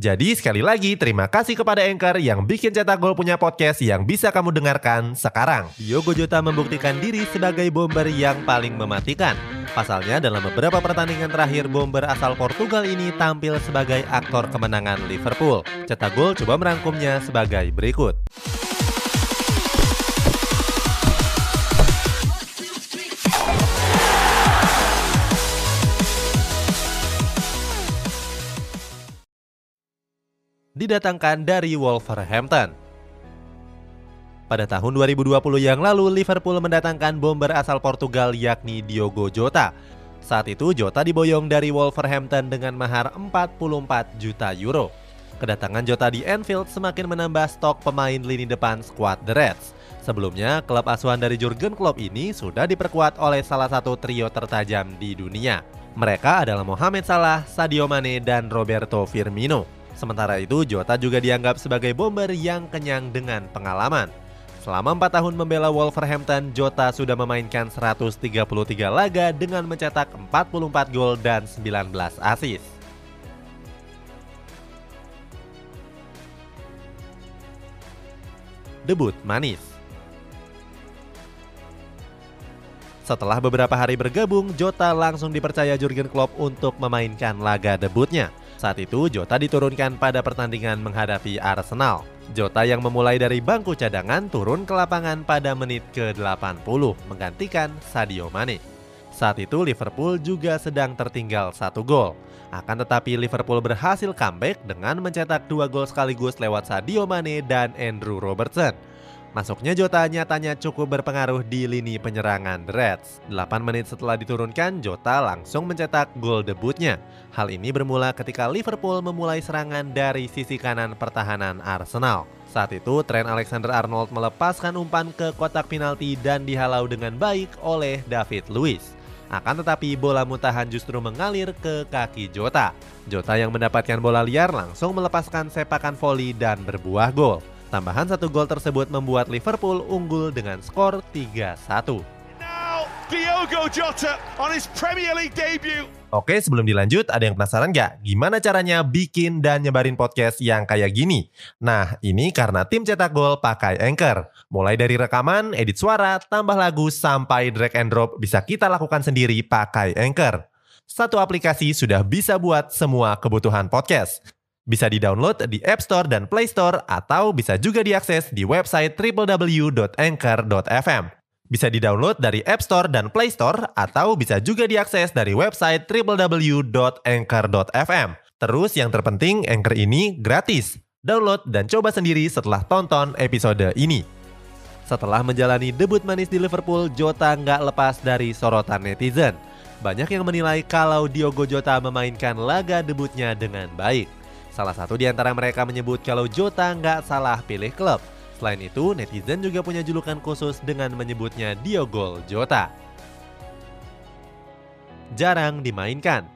Jadi sekali lagi terima kasih kepada Anchor yang bikin Cetak Gol punya podcast yang bisa kamu dengarkan sekarang. Diogo Jota membuktikan diri sebagai bomber yang paling mematikan. Pasalnya dalam beberapa pertandingan terakhir bomber asal Portugal ini tampil sebagai aktor kemenangan Liverpool. Cetak Gol coba merangkumnya sebagai berikut. Didatangkan dari Wolverhampton. Pada tahun 2020 yang lalu, Liverpool mendatangkan bomber asal Portugal yakni Diogo Jota. Saat itu Jota diboyong dari Wolverhampton dengan mahar 44 juta euro. Kedatangan Jota di Anfield semakin menambah stok pemain lini depan skuad The Reds. Sebelumnya, klub asuhan dari Jurgen Klopp ini sudah diperkuat oleh salah satu trio tertajam di dunia. Mereka adalah Mohamed Salah, Sadio Mane, dan Roberto Firmino. Sementara itu, Jota juga dianggap sebagai bomber yang kenyang dengan pengalaman. Selama 4 tahun membela Wolverhampton, Jota sudah memainkan 133 laga dengan mencetak 44 gol dan 19 assist. Debut manis Setelah beberapa hari bergabung, Jota langsung dipercaya Jurgen Klopp untuk memainkan laga debutnya. Saat itu Jota diturunkan pada pertandingan menghadapi Arsenal. Jota yang memulai dari bangku cadangan turun ke lapangan pada menit ke-80 menggantikan Sadio Mane. Saat itu Liverpool juga sedang tertinggal satu gol. Akan tetapi Liverpool berhasil comeback dengan mencetak dua gol sekaligus lewat Sadio Mane dan Andrew Robertson. Masuknya Jota nyatanya cukup berpengaruh di lini penyerangan Reds. 8 menit setelah diturunkan, Jota langsung mencetak gol debutnya. Hal ini bermula ketika Liverpool memulai serangan dari sisi kanan pertahanan Arsenal. Saat itu, Trent Alexander-Arnold melepaskan umpan ke kotak penalti dan dihalau dengan baik oleh David Luiz. Akan tetapi bola muntahan justru mengalir ke kaki Jota. Jota yang mendapatkan bola liar langsung melepaskan sepakan voli dan berbuah gol. Tambahan satu gol tersebut membuat Liverpool unggul dengan skor 3-1. Diogo Jota on his Premier League debut. Oke, sebelum dilanjut, ada yang penasaran nggak? Gimana caranya bikin dan nyebarin podcast yang kayak gini? Nah, ini karena tim cetak gol pakai Anchor. Mulai dari rekaman, edit suara, tambah lagu, sampai drag and drop bisa kita lakukan sendiri pakai Anchor. Satu aplikasi sudah bisa buat semua kebutuhan podcast. Bisa di-download di App Store dan Play Store atau bisa juga diakses di website www.anchor.fm. Bisa di-download dari App Store dan Play Store atau bisa juga diakses dari website www.anchor.fm. Terus yang terpenting Anchor ini gratis. Download dan coba sendiri setelah tonton episode ini. Setelah menjalani debut manis di Liverpool, Jota nggak lepas dari sorotan netizen. Banyak yang menilai kalau Diogo Jota memainkan laga debutnya dengan baik. Salah satu di antara mereka menyebut kalau Jota nggak salah pilih klub. Selain itu, netizen juga punya julukan khusus dengan menyebutnya Diogo Jota. Jarang dimainkan.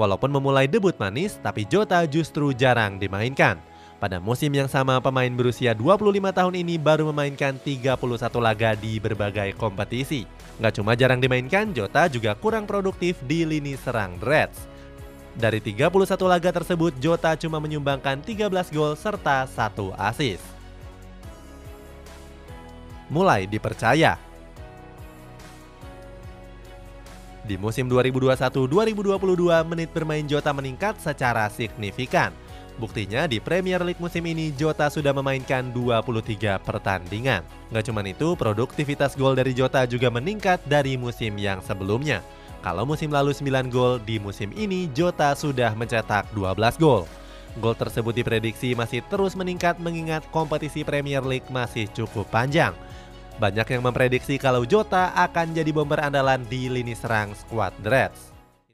Walaupun memulai debut manis, tapi Jota justru jarang dimainkan. Pada musim yang sama, pemain berusia 25 tahun ini baru memainkan 31 laga di berbagai kompetisi. Nggak cuma jarang dimainkan, Jota juga kurang produktif di lini serang Reds. Dari 31 laga tersebut, Jota cuma menyumbangkan 13 gol serta satu assist. Mulai dipercaya. Di musim 2021-2022, menit bermain Jota meningkat secara signifikan. Buktinya di Premier League musim ini Jota sudah memainkan 23 pertandingan. Gak cuma itu, produktivitas gol dari Jota juga meningkat dari musim yang sebelumnya. Kalau musim lalu 9 gol, di musim ini Jota sudah mencetak 12 gol. Gol tersebut diprediksi masih terus meningkat mengingat kompetisi Premier League masih cukup panjang. Banyak yang memprediksi kalau Jota akan jadi bomber andalan di lini serang skuad The Reds.